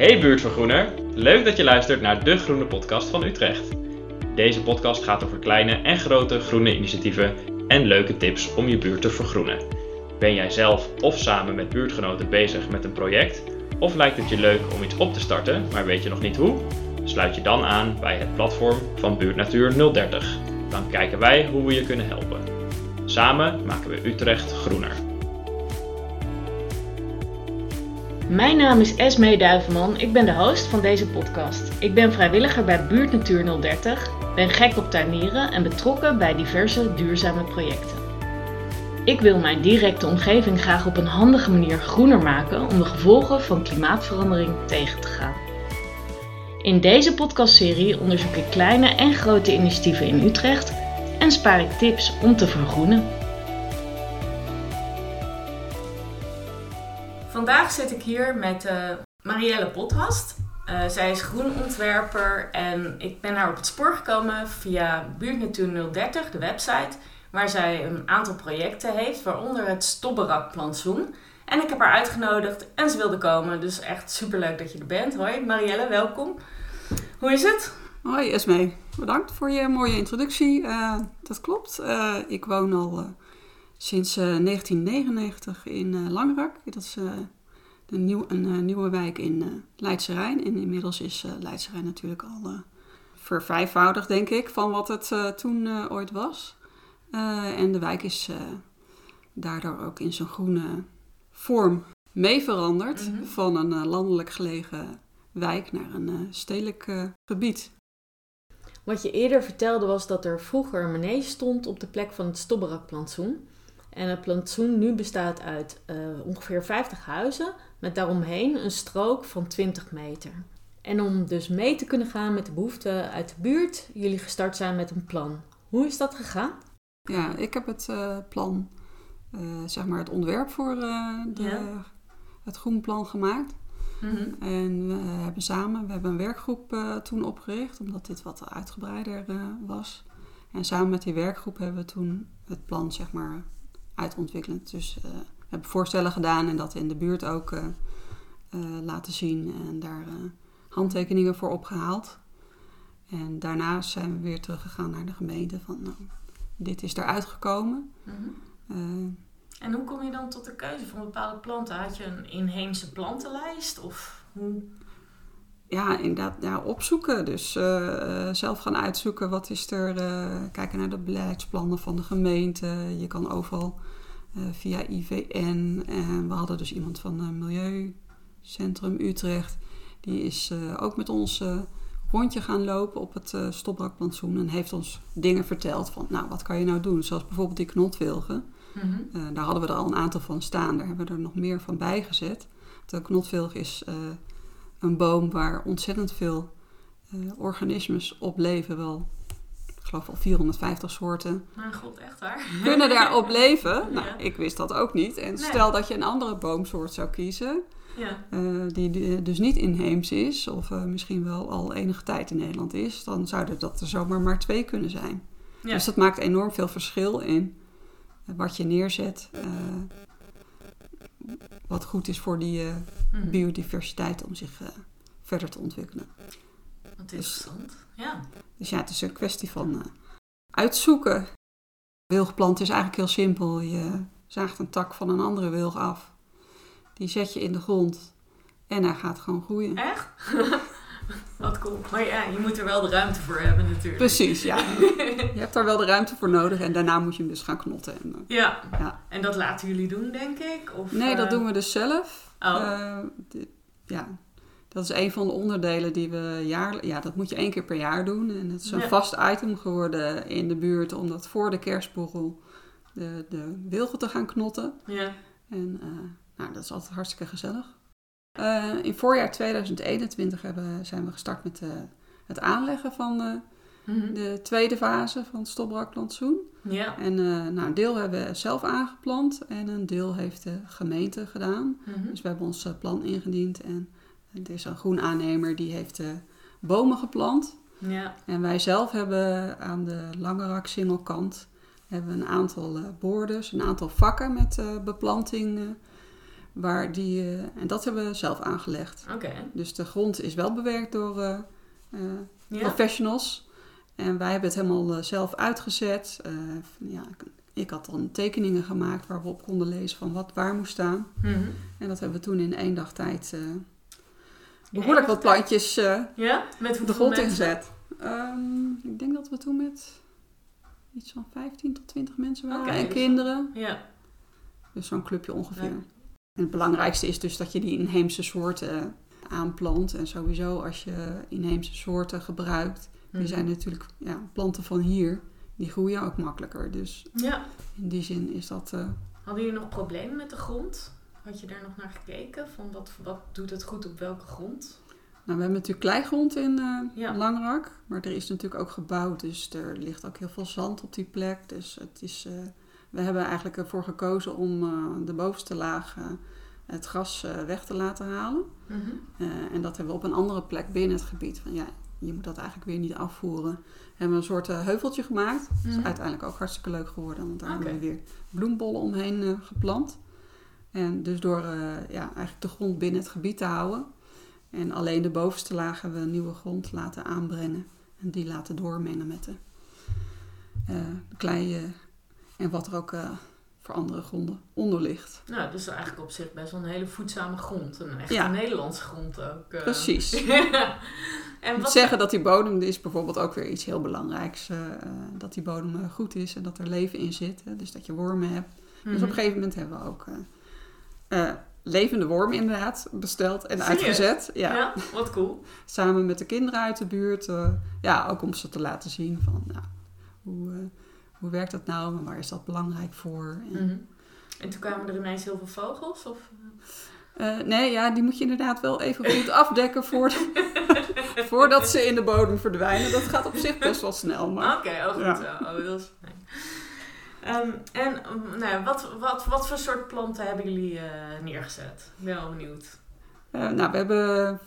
Hey buurtvergroener, leuk dat je luistert naar de Groene Podcast van Utrecht. Deze podcast gaat over kleine en grote groene initiatieven en leuke tips om je buurt te vergroenen. Ben jij zelf of samen met buurtgenoten bezig met een project? Of lijkt het je leuk om iets op te starten, maar weet je nog niet hoe? Sluit je dan aan bij het platform van Buurtnatuur 030. Dan kijken wij hoe we je kunnen helpen. Samen maken we Utrecht groener. Mijn naam is Esmee Duivenman, ik ben de host van deze podcast. Ik ben vrijwilliger bij Buurtnatuur 030, ben gek op tuinieren en betrokken bij diverse duurzame projecten. Ik wil mijn directe omgeving graag op een handige manier groener maken om de gevolgen van klimaatverandering tegen te gaan. In deze podcastserie onderzoek ik kleine en grote initiatieven in Utrecht en spaar ik tips om te vergroenen. Vandaag zit ik hier met uh, Marielle Bothast. Uh, zij is groenontwerper en ik ben haar op het spoor gekomen via Buurtnatuur 030, de website, waar zij een aantal projecten heeft, waaronder het Stobberakplantsoen. En ik heb haar uitgenodigd en ze wilde komen, dus echt superleuk dat je er bent. Hoi Marielle, welkom. Hoe is het? Hoi Esme, bedankt voor je mooie introductie. Uh, dat klopt, ik woon al sinds 1999 in Langrak. Dat is een, nieuw, een nieuwe wijk in Leidse Rijn. En inmiddels is Leidse Rijn natuurlijk al vervijfvoudigd, denk ik, van wat het toen ooit was. en de wijk is daardoor ook in zijn groene vorm mee veranderd. Mhm. Van een landelijk gelegen wijk naar een stedelijk gebied. Wat je eerder vertelde was dat er vroeger een stond op de plek van het Stobberakplantsoen. En het plantsoen nu bestaat uit uh, ongeveer 50 huizen met daaromheen een strook van 20 meter. En om dus mee te kunnen gaan met de behoeften uit de buurt, jullie gestart zijn met een plan. Hoe is dat gegaan? Ja, ik heb het uh, plan, uh, zeg maar het ontwerp voor de, ja. het groenplan gemaakt. Mm -hmm. En we hebben samen, we hebben een werkgroep toen opgericht, omdat dit wat uitgebreider was. En samen met die werkgroep hebben we toen het plan, zeg maar, uitontwikkelend. Dus uh, we hebben voorstellen gedaan en dat in de buurt ook uh, uh, laten zien en daar handtekeningen voor opgehaald. En daarna zijn we weer teruggegaan naar de gemeente van nou, dit is eruit gekomen. Mm -hmm. en hoe kom je dan tot de keuze van bepaalde planten? Had je een inheemse plantenlijst of hoe? Ja, inderdaad ja, opzoeken. Dus uh, zelf gaan uitzoeken wat is er. Uh, kijken naar de beleidsplannen van de gemeente. Je kan overal uh, via IVN. En we hadden dus iemand van het Milieucentrum Utrecht. Die is ook met ons rondje gaan lopen op het stopbrakplantsoen. En heeft ons dingen verteld van, nou, wat kan je nou doen? Zoals bijvoorbeeld die knotwilgen. Mm -hmm. daar hadden we er al een aantal van staan. Daar hebben we er nog meer van bijgezet. De knotwilg is een boom waar ontzettend veel uh, organismes op leven. Wel, ik geloof al 450 soorten. Mijn god, echt waar? Kunnen daarop leven. Nou, ik wist dat ook niet. En stel dat je een andere boomsoort zou kiezen. Ja. Uh, die dus niet inheems is, of uh, misschien wel al enige tijd in Nederland is, dan zouden dat er zomaar maar twee kunnen zijn. Ja. Dus dat maakt enorm veel verschil in wat je neerzet wat goed is voor die uh, mm. biodiversiteit om zich uh, verder te ontwikkelen. Wat dus- interessant, dus, ja. Dus ja, het is een kwestie van uh, uitzoeken. Wilgplant is eigenlijk heel simpel. Je zaagt een tak van een andere wilg af. Die zet je in de grond en hij gaat gewoon groeien. Echt? Cool. Maar ja, je moet er wel de ruimte voor hebben natuurlijk. Precies, ja. je hebt daar wel de ruimte voor nodig en daarna moet je hem dus gaan knotten. En, uh, ja. ja. En dat laten jullie doen, denk ik? Of, nee, dat uh... doen we dus zelf. Oh. Uh, ja, dat is een van de onderdelen die we jaar... Ja, dat moet je één keer per jaar doen. En het is een ja. vast item geworden in de buurt... om dat voor de kerstborrel de, de wilgen te gaan knotten. Ja. En nou, dat is altijd hartstikke gezellig. Uh, in voorjaar 2021 hebben, zijn we gestart met uh, het aanleggen van uh, mm-hmm. de tweede fase van het stopbrakplantsoen. Ja. En nou, een deel hebben we zelf aangeplant en een deel heeft de gemeente gedaan. Mm-hmm. Dus we hebben ons plan ingediend en er is een groen aannemer die heeft bomen geplant. Ja. En wij zelf hebben aan de lange singelkant hebben een aantal boorders, een aantal vakken met beplanting Waar die, uh, en dat hebben we zelf aangelegd. Oké. Dus de grond is wel bewerkt door uh, ja. professionals. En wij hebben het helemaal zelf uitgezet. ja, ik had dan tekeningen gemaakt waar we op konden lezen van wat waar moest staan. Mhm. En dat hebben we toen in één dag tijd behoorlijk wat plantjes ja? met de grond ingezet. Um, ik denk dat we toen met iets van 15 tot 20 mensen waren. en kinderen. Ja. Dus zo'n clubje ongeveer. En het belangrijkste is dus dat je die inheemse soorten aanplant. En sowieso als je inheemse soorten gebruikt. Die mhm. zijn natuurlijk ja, planten van hier. Die groeien ook makkelijker. Dus ja. in die zin is dat... Uh... Hadden jullie nog problemen met de grond? Had je daar nog naar gekeken? Van wat, wat doet het goed op welke grond? Nou, we hebben natuurlijk kleigrond in uh, Langrak, maar er is natuurlijk ook gebouwd, dus er ligt ook heel veel zand op die plek. Dus het is, uh, we hebben eigenlijk ervoor gekozen om uh, de bovenste laag het gras weg te laten halen. Mm -hmm. en dat hebben we op een andere plek binnen het gebied. Van, ja, je moet dat eigenlijk weer niet afvoeren. We hebben een soort heuveltje gemaakt. Dat is mhm. uiteindelijk ook hartstikke leuk geworden, want daar hebben we weer bloembollen omheen geplant. En dus door ja, eigenlijk de grond binnen het gebied te houden en alleen de bovenste laag hebben we nieuwe grond laten aanbrengen. En die laten doormengen met de, uh, de klei en wat er ook uh, voor andere gronden onder ligt. Nou, dus eigenlijk op zich best wel een hele voedzame grond. Een echte ja. Nederlandse grond ook. Uh. Precies. en wat... zeggen dat die bodem is bijvoorbeeld ook weer iets heel belangrijks. dat die bodem goed is en dat er leven in zit. Dus dat je wormen hebt. Dus op een mhm. gegeven moment hebben we ook levende worm inderdaad besteld en uitgezet. Ja. ja. wat cool. Samen met de kinderen uit de buurt. Uh, ja, ook om ze te laten zien van nou, hoe, uh, hoe werkt dat nou en waar is dat belangrijk voor. En, mm en toen kwamen er ineens heel veel vogels? Of? Uh, nee, ja, die moet je inderdaad wel even goed afdekken voor voordat ze in de bodem verdwijnen. Dat gaat op zich best wel snel. Oké, okay, oh goed. Ja. Oh, dat is fijn. Um, en nou, wat, wat, wat voor soort planten hebben jullie uh, neergezet? Ik ben wel benieuwd. Uh, nou, we hebben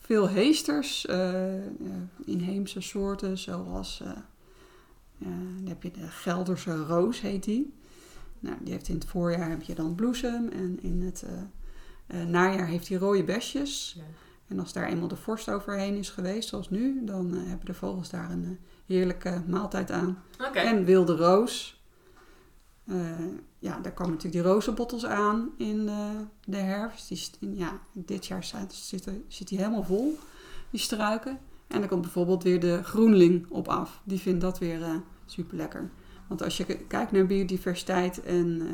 veel heesters, inheemse soorten, zoals dan heb je de Gelderse roos, heet die. Nou, die heeft in het voorjaar heb je dan bloesem en in het najaar heeft hij rode besjes. Ja. En als daar eenmaal de vorst overheen is geweest, zoals nu, dan hebben de vogels daar een heerlijke maaltijd aan. Okay. En wilde roos, uh, ja, daar komen natuurlijk die rozenbottels aan in de, de herfst. Die, ja, dit jaar zit, zit die helemaal vol, die struiken. En dan komt bijvoorbeeld weer de groenling op af. Die vindt dat weer uh, super lekker. Want als je kijkt naar biodiversiteit en uh,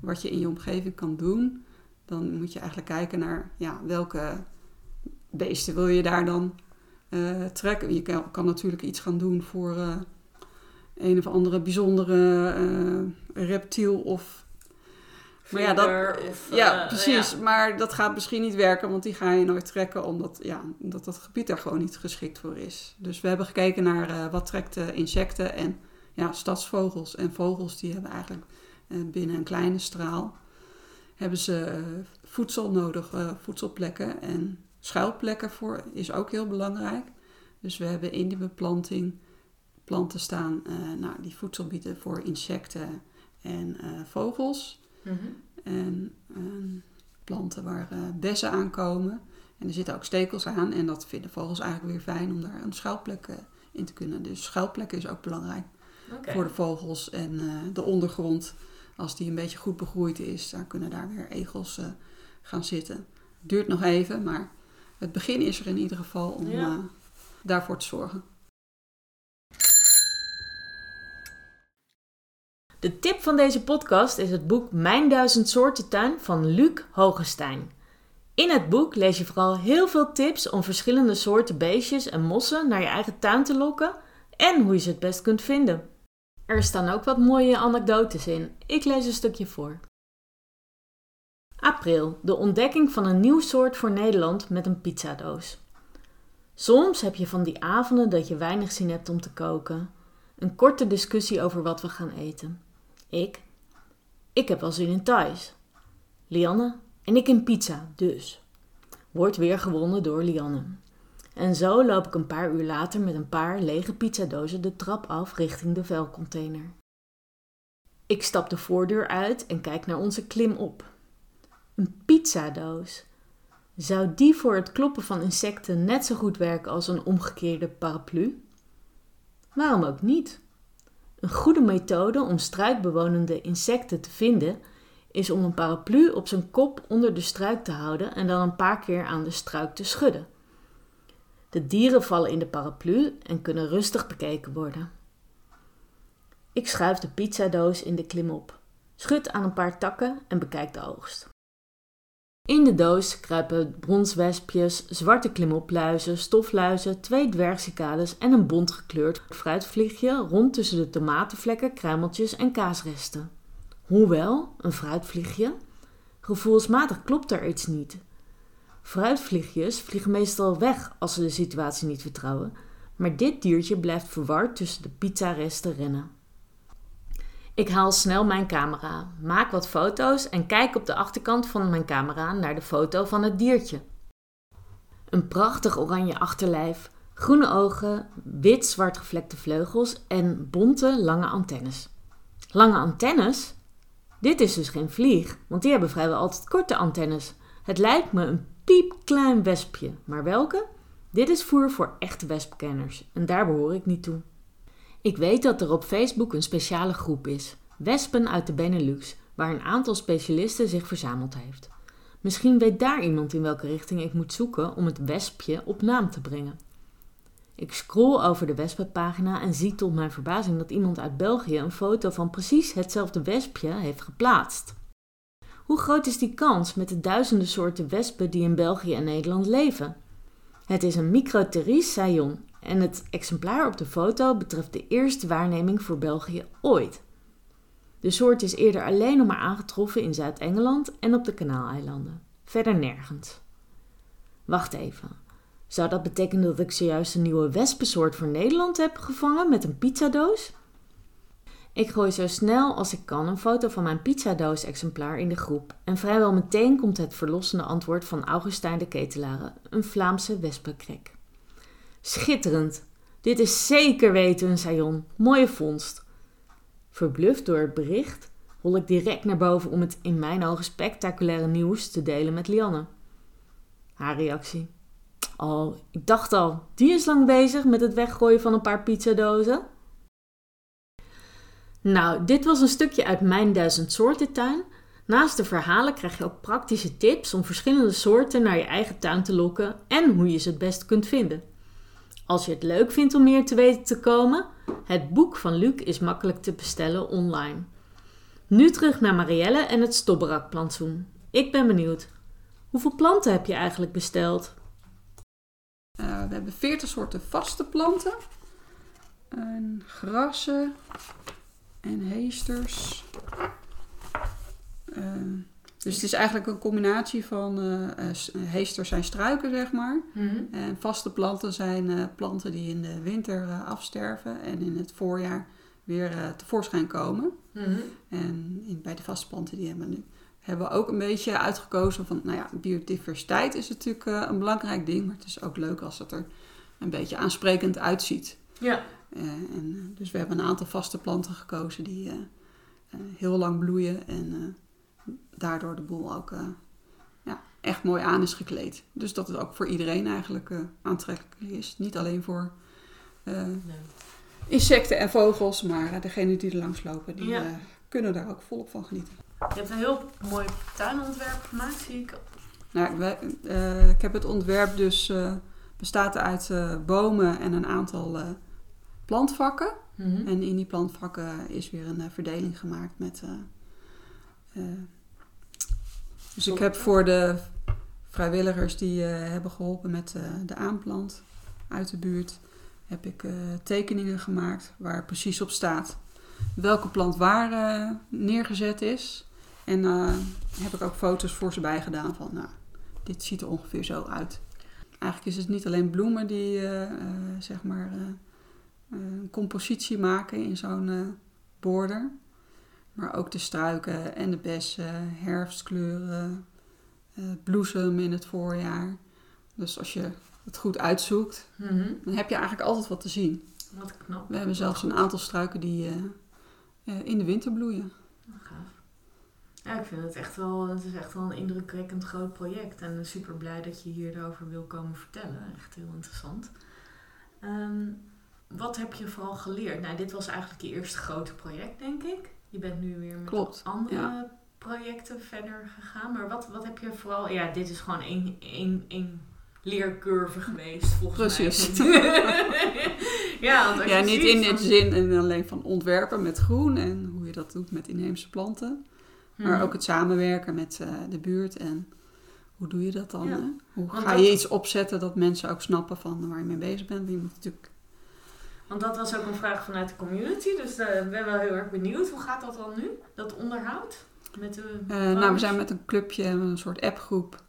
wat je in je omgeving kan doen, dan moet je eigenlijk kijken naar ja, welke beesten wil je daar dan trekken. Je kan, kan, natuurlijk iets gaan doen voor een of andere bijzondere uh, reptiel of. Maar ja, dat, of, ja, uh, precies. Maar dat gaat misschien niet werken, want die ga je nooit trekken, omdat, ja, omdat dat gebied daar gewoon niet geschikt voor is. Dus we hebben gekeken naar uh, wat trekt insecten en ja, stadsvogels. En vogels die hebben eigenlijk binnen een kleine straal hebben ze voedsel nodig, voedselplekken en schuilplekken voor is ook heel belangrijk. Dus we hebben in die beplanting planten staan nou, die voedsel bieden voor insecten en vogels. Mm -hmm. En uh, planten waar eh, bessen aankomen. En er zitten ook stekels aan. En dat vinden vogels eigenlijk weer fijn om daar een schuilplek in te kunnen. Dus schuilplekken is ook belangrijk okay. voor de vogels. En de ondergrond, als die een beetje goed begroeid is, dan kunnen daar weer egels gaan zitten. Duurt nog even, maar het begin is er in ieder geval om ja. daarvoor te zorgen. De tip van deze podcast is het boek Mijn Duizend Soorten Tuin van Luc Hogestein. In het boek lees je vooral heel veel tips om verschillende soorten beestjes en mossen naar je eigen tuin te lokken en hoe je ze het best kunt vinden. Er staan ook wat mooie anekdotes in. Ik lees een stukje voor. April, de ontdekking van een nieuw soort voor Nederland met een pizzadoos. Soms heb je van die avonden dat je weinig zin hebt om te koken. Een korte discussie over wat we gaan eten. Ik? Ik heb wel zin in Thais. Lianne? En ik in pizza, dus. Wordt weer gewonnen door Lianne. En zo loop ik een paar uur later met een paar lege pizzadozen de trap af richting de vuilcontainer. Ik stap de voordeur uit en kijk naar onze klim op. Een pizzadoos. Zou die voor het kloppen van insecten net zo goed werken als een omgekeerde paraplu? Waarom ook niet? Een goede methode om struikbewonende insecten te vinden is om een paraplu op zijn kop onder de struik te houden en dan een paar keer aan de struik te schudden. De dieren vallen in de paraplu en kunnen rustig bekeken worden. Ik schuif de pizzadoos in de klimop, schud aan een paar takken en bekijk de oogst. In de doos kruipen bronswespjes, zwarte klimopluizen, stofluizen, twee dwergcicades en een bont gekleurd fruitvliegje rond tussen de tomatenvlekken, kruimeltjes en kaasresten. Hoewel, een fruitvliegje, gevoelsmatig klopt er iets niet. Fruitvliegjes vliegen meestal weg als ze de situatie niet vertrouwen, maar dit diertje blijft verward tussen de pizzaresten rennen. Ik haal snel mijn camera, maak wat foto's en kijk op de achterkant van mijn camera naar de foto van het diertje. Een prachtig oranje achterlijf, groene ogen, wit-zwart gevlekte vleugels en bonte lange antennes. Lange antennes? Dit is dus geen vlieg, want die hebben vrijwel altijd korte antennes. Het lijkt me een piepklein wespje, maar welke? Dit is voer voor echte wespkenners en daar behoor ik niet toe. Ik weet dat er op Facebook een speciale groep is, Wespen uit de Benelux, waar een aantal specialisten zich verzameld heeft. Misschien weet daar iemand in welke richting ik moet zoeken om het wespje op naam te brengen. Ik scroll over de wespenpagina en zie tot mijn verbazing dat iemand uit België een foto van precies hetzelfde wespje heeft geplaatst. Hoe groot is die kans met de duizenden soorten wespen die in België en Nederland leven? Het is een Microteris sayon en het exemplaar op de foto betreft de eerste waarneming voor België ooit. De soort is eerder alleen nog maar aangetroffen in Zuid-Engeland en op de Kanaaleilanden. Verder nergens. Wacht even. Zou dat betekenen dat ik zojuist een nieuwe wespensoort voor Nederland heb gevangen met een pizzadoos? Ik gooi zo snel als ik kan een foto van mijn pizzadoos-exemplaar in de groep en vrijwel meteen komt het verlossende antwoord van Augustijn de Ketelare, een Vlaamse wespenkrek. Schitterend! Dit is zeker weten een. Mooie vondst. Verbluft door het bericht rol ik direct naar boven om het in mijn ogen spectaculaire nieuws te delen met Lianne. Haar reactie. Oh, ik dacht al, die is lang bezig met het weggooien van een paar pizzadozen. Nou, dit was een stukje uit mijn duizend soorten tuin. Naast de verhalen krijg je ook praktische tips om verschillende soorten naar je eigen tuin te lokken en hoe je ze het best kunt vinden. Als je het leuk vindt om meer te weten te komen, het boek van Luc is makkelijk te bestellen online. Nu terug naar Marielle en het stobberakplantsoen. Ik ben benieuwd. Hoeveel planten heb je eigenlijk besteld? Uh, we hebben 40 soorten vaste planten. En grassen en heesters. Uh, dus het is eigenlijk een combinatie van uh, heesters zijn struiken, zeg maar. Mhm. En vaste planten zijn planten die in de winter afsterven en in het voorjaar weer tevoorschijn komen. Mhm. En in, bij de vaste planten die hebben we nu hebben we ook een beetje uitgekozen van, nou ja, biodiversiteit is natuurlijk een belangrijk ding, maar het is ook leuk als het er een beetje aansprekend uitziet. Ja. en, dus we hebben een aantal vaste planten gekozen die heel lang bloeien en daardoor de boel ook uh, ja, echt mooi aan is gekleed. Dus dat het ook voor iedereen eigenlijk uh, aantrekkelijk is. Niet alleen voor uh, insecten en vogels, maar degenen die er langs lopen, die kunnen daar ook volop van genieten. Je hebt een heel mooi tuinontwerp gemaakt, zie ik. Nou, ik heb het ontwerp dus bestaat uit bomen en een aantal plantvakken. Mhm. En in die plantvakken is weer een verdeling gemaakt met dus ik heb voor de vrijwilligers die uh, hebben geholpen met uh, de aanplant uit de buurt, heb ik uh, tekeningen gemaakt waar precies op staat welke plant waar neergezet is. En heb ik ook foto's voor ze bijgedaan van, nou, dit ziet er ongeveer zo uit. Eigenlijk is het niet alleen bloemen die, zeg maar, een compositie maken in zo'n border. Maar ook de struiken en de bessen, herfstkleuren, uh, bloesem in het voorjaar. Dus als je het goed uitzoekt, mhm. dan heb je eigenlijk altijd wat te zien. Wat knap. We hebben zelfs een aantal struiken die uh, in de winter bloeien. Gaaf. Ja, ik vind het echt wel, het is echt wel een indrukwekkend groot project. En super blij dat je hierover wil komen vertellen. Echt heel interessant. Ehm, wat heb je vooral geleerd? Nou, dit was eigenlijk je eerste grote project, denk ik. Je bent nu weer met andere projecten verder gegaan. Maar wat, wat heb je vooral... Ja, dit is gewoon één, één, één leercurve geweest, volgens Precies. mij. ja, ja niet in het zin en alleen van ontwerpen met groen en hoe je dat doet met inheemse planten. Maar mhm. ook het samenwerken met uh, de buurt en hoe doe je dat dan? Hoe ga je iets opzetten dat mensen ook snappen van waar je mee bezig bent? Je moet natuurlijk... Want dat was ook een vraag vanuit de community, dus uh, ik ben wel heel erg benieuwd. Hoe gaat dat dan nu, dat onderhoud? Met de uh, nou, we zijn met een clubje, een soort appgroep.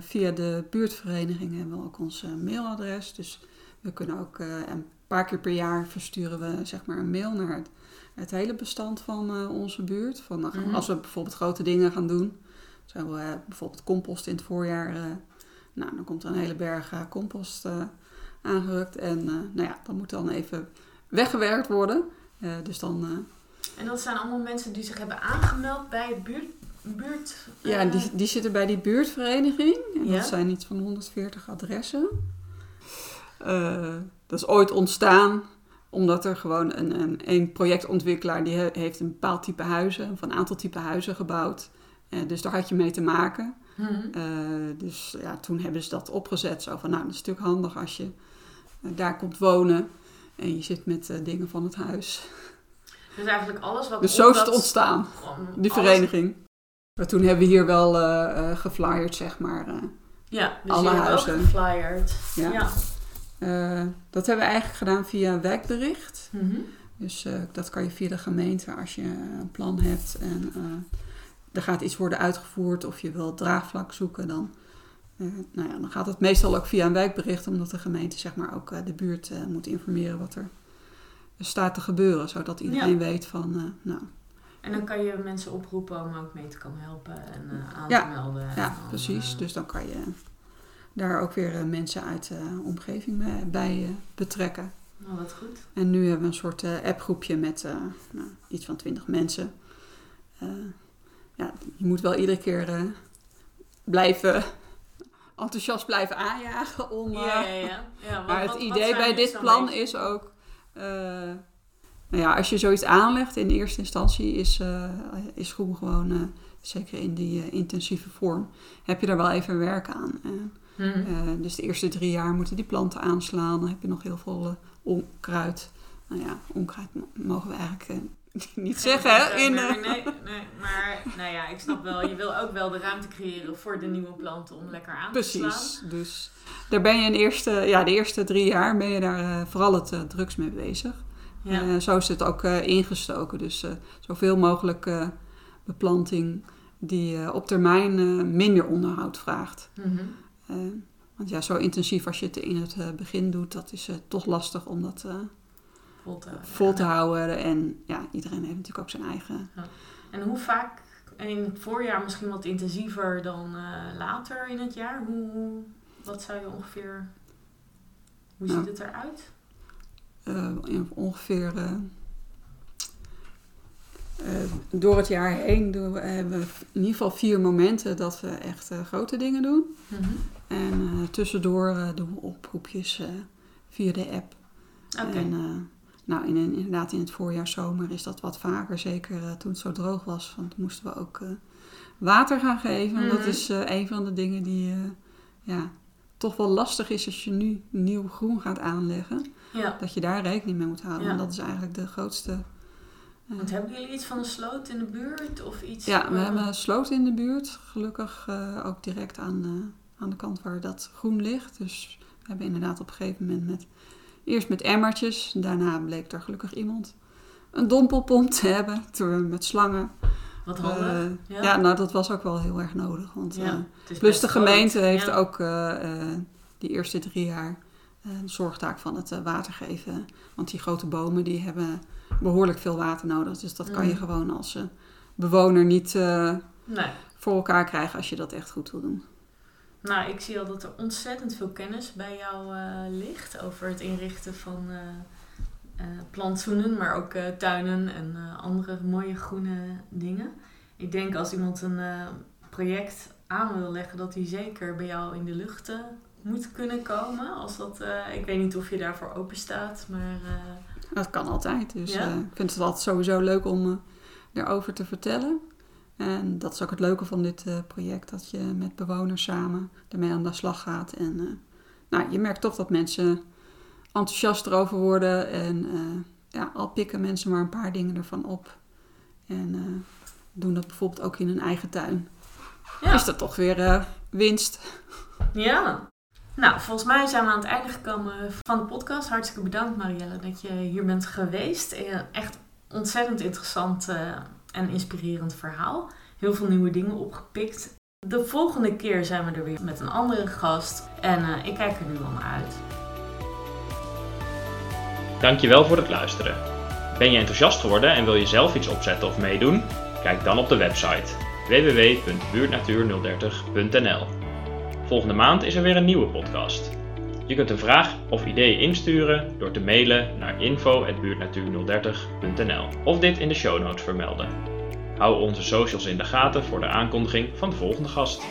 via de buurtvereniging hebben we ook ons mailadres. Dus we kunnen ook een paar keer per jaar versturen we zeg maar een mail naar het, het hele bestand van onze buurt. Van, mhm. Als we bijvoorbeeld grote dingen gaan doen, zo bijvoorbeeld compost in het voorjaar. Nou, dan komt er een hele berg compost aangerukt. En nou ja, dat moet dan even weggewerkt worden. dus dan... en dat zijn allemaal mensen die zich hebben aangemeld bij het buurt... buurt ja, die, die zitten bij die buurtvereniging. En ja? dat zijn iets van 140 adressen. dat is ooit ontstaan omdat er gewoon een, een, een projectontwikkelaar die heeft een bepaald type huizen, of een aantal type huizen gebouwd. Uh, dus daar had je mee te maken. Hmm. Uh, dus ja, toen hebben ze dat opgezet. Zo van, nou, dat is natuurlijk handig als je uh, daar komt wonen en je zit met dingen van het huis. Dus eigenlijk alles wat... Dus zo is het ontstaan, die vereniging. Maar toen hebben we hier wel geflyerd, zeg maar. ja, dus alle huizen. ook geflyerd. Ja. ja. dat hebben we eigenlijk gedaan via wijkbericht. Mm -hmm. Dus dat kan je via de gemeente als je een plan hebt en er gaat iets worden uitgevoerd of je wil draagvlak zoeken, dan, uh, nou ja, dan gaat het meestal ook via een wijkbericht, omdat de gemeente zeg maar, ook uh, de buurt uh, moet informeren wat er staat te gebeuren, zodat iedereen weet van. nou, en dan kan je mensen oproepen om ook mee te komen helpen en aan te melden. Ja, precies. Dus dan kan je daar ook weer mensen uit de omgeving bij, bij betrekken. Oh, wat goed. En nu hebben we een soort appgroepje met nou, iets van twintig mensen ja, je moet wel iedere keer uh, blijven enthousiast blijven aanjagen om. Uh, ja, ja, ja. ja maar het idee bij dit plan is ook. Uh, nou ja, als je zoiets aanlegt in eerste instantie, is, is groen gewoon, zeker in die intensieve vorm, heb je daar wel even werk aan. Mm. dus de eerste drie jaar moeten die planten aanslaan. Dan heb je nog heel veel onkruid. Nou ja, onkruid mogen we eigenlijk niet zeggen, hè? In, nee, nee, maar nou ja, ik snap wel. Je wil ook wel de ruimte creëren voor de nieuwe planten om lekker aan te slaan. Precies, dus daar ben je in eerste, ja, de eerste drie jaar ben je daar uh, vooral het uh, drugs mee bezig. Ja. Uh, zo is het ook ingestoken. Dus zoveel mogelijk beplanting die op termijn minder onderhoud vraagt. Mm -hmm. want ja, zo intensief als je het in het begin doet, dat is toch lastig om dat vol te, houden. En ja, iedereen heeft natuurlijk ook zijn eigen. Ja. En hoe vaak in het voorjaar misschien wat intensiever dan uh, later in het jaar? Hoe, wat zou je ongeveer. Hoe ziet het eruit? Uh, ongeveer. Uh, door het jaar heen doen we, hebben we in ieder geval vier momenten dat we echt grote dingen doen. Mm -hmm. En tussendoor doen we oproepjes via de app. Okay. En nou, in, inderdaad, in het voorjaar, zomer is dat wat vaker. Zeker uh, toen het zo droog was. Want moesten we ook uh, water gaan geven. Dat mhm. is uh, een van de dingen die ja, toch wel lastig is als je nu nieuw groen gaat aanleggen. Ja. Dat je daar rekening mee moet houden. Ja. Want dat is eigenlijk de grootste. Want hebben jullie iets van een sloot in de buurt? Of iets, ja, we hebben een sloot in de buurt. Gelukkig ook direct aan, aan de kant waar dat groen ligt. Dus we hebben inderdaad op een gegeven moment met Eerst met emmertjes, daarna bleek er gelukkig iemand een dompelpomp te hebben met slangen. Wat handig. Uh, ja. nou dat was ook wel heel erg nodig. Want, ja, uh, plus de gemeente heeft ook uh, die eerste drie jaar de zorgtaak van het water geven. Want die grote bomen die hebben behoorlijk veel water nodig. Dus dat kan je mm. gewoon als bewoner niet nee. voor elkaar krijgen als je dat echt goed wil doen. Nou, ik zie al dat er ontzettend veel kennis bij jou uh, ligt over het inrichten van uh, uh, plantsoenen, maar ook tuinen en andere mooie groene dingen. Ik denk als iemand een project aan wil leggen, dat hij zeker bij jou in de lucht moet kunnen komen. Als dat, ik weet niet of je daarvoor open staat, maar... dat kan altijd. Dus ik vind het altijd sowieso leuk om erover te vertellen. En dat is ook het leuke van dit uh, project, dat je met bewoners samen ermee aan de slag gaat. En uh, nou, je merkt toch dat mensen enthousiast erover worden. En uh, ja, al pikken mensen maar een paar dingen ervan op. En doen dat bijvoorbeeld ook in hun eigen tuin. Ja. Is dat toch weer winst. Ja. Nou, volgens mij zijn we aan het einde gekomen van de podcast. Hartstikke bedankt Marielle dat je hier bent geweest. Echt ontzettend interessant en inspirerend verhaal. Heel veel nieuwe dingen opgepikt. De volgende keer zijn we er weer met een andere gast. En uh, ik kijk er nu al naar uit. Dankjewel voor het luisteren. Ben je enthousiast geworden en wil je zelf iets opzetten of meedoen? Kijk dan op de website www.buurtnatuur030.nl. Volgende maand is er weer een nieuwe podcast. Je kunt een vraag of idee insturen door te mailen naar info.buurtnatuur030.nl of dit in de show notes vermelden. Hou onze socials in de gaten voor de aankondiging van de volgende gast.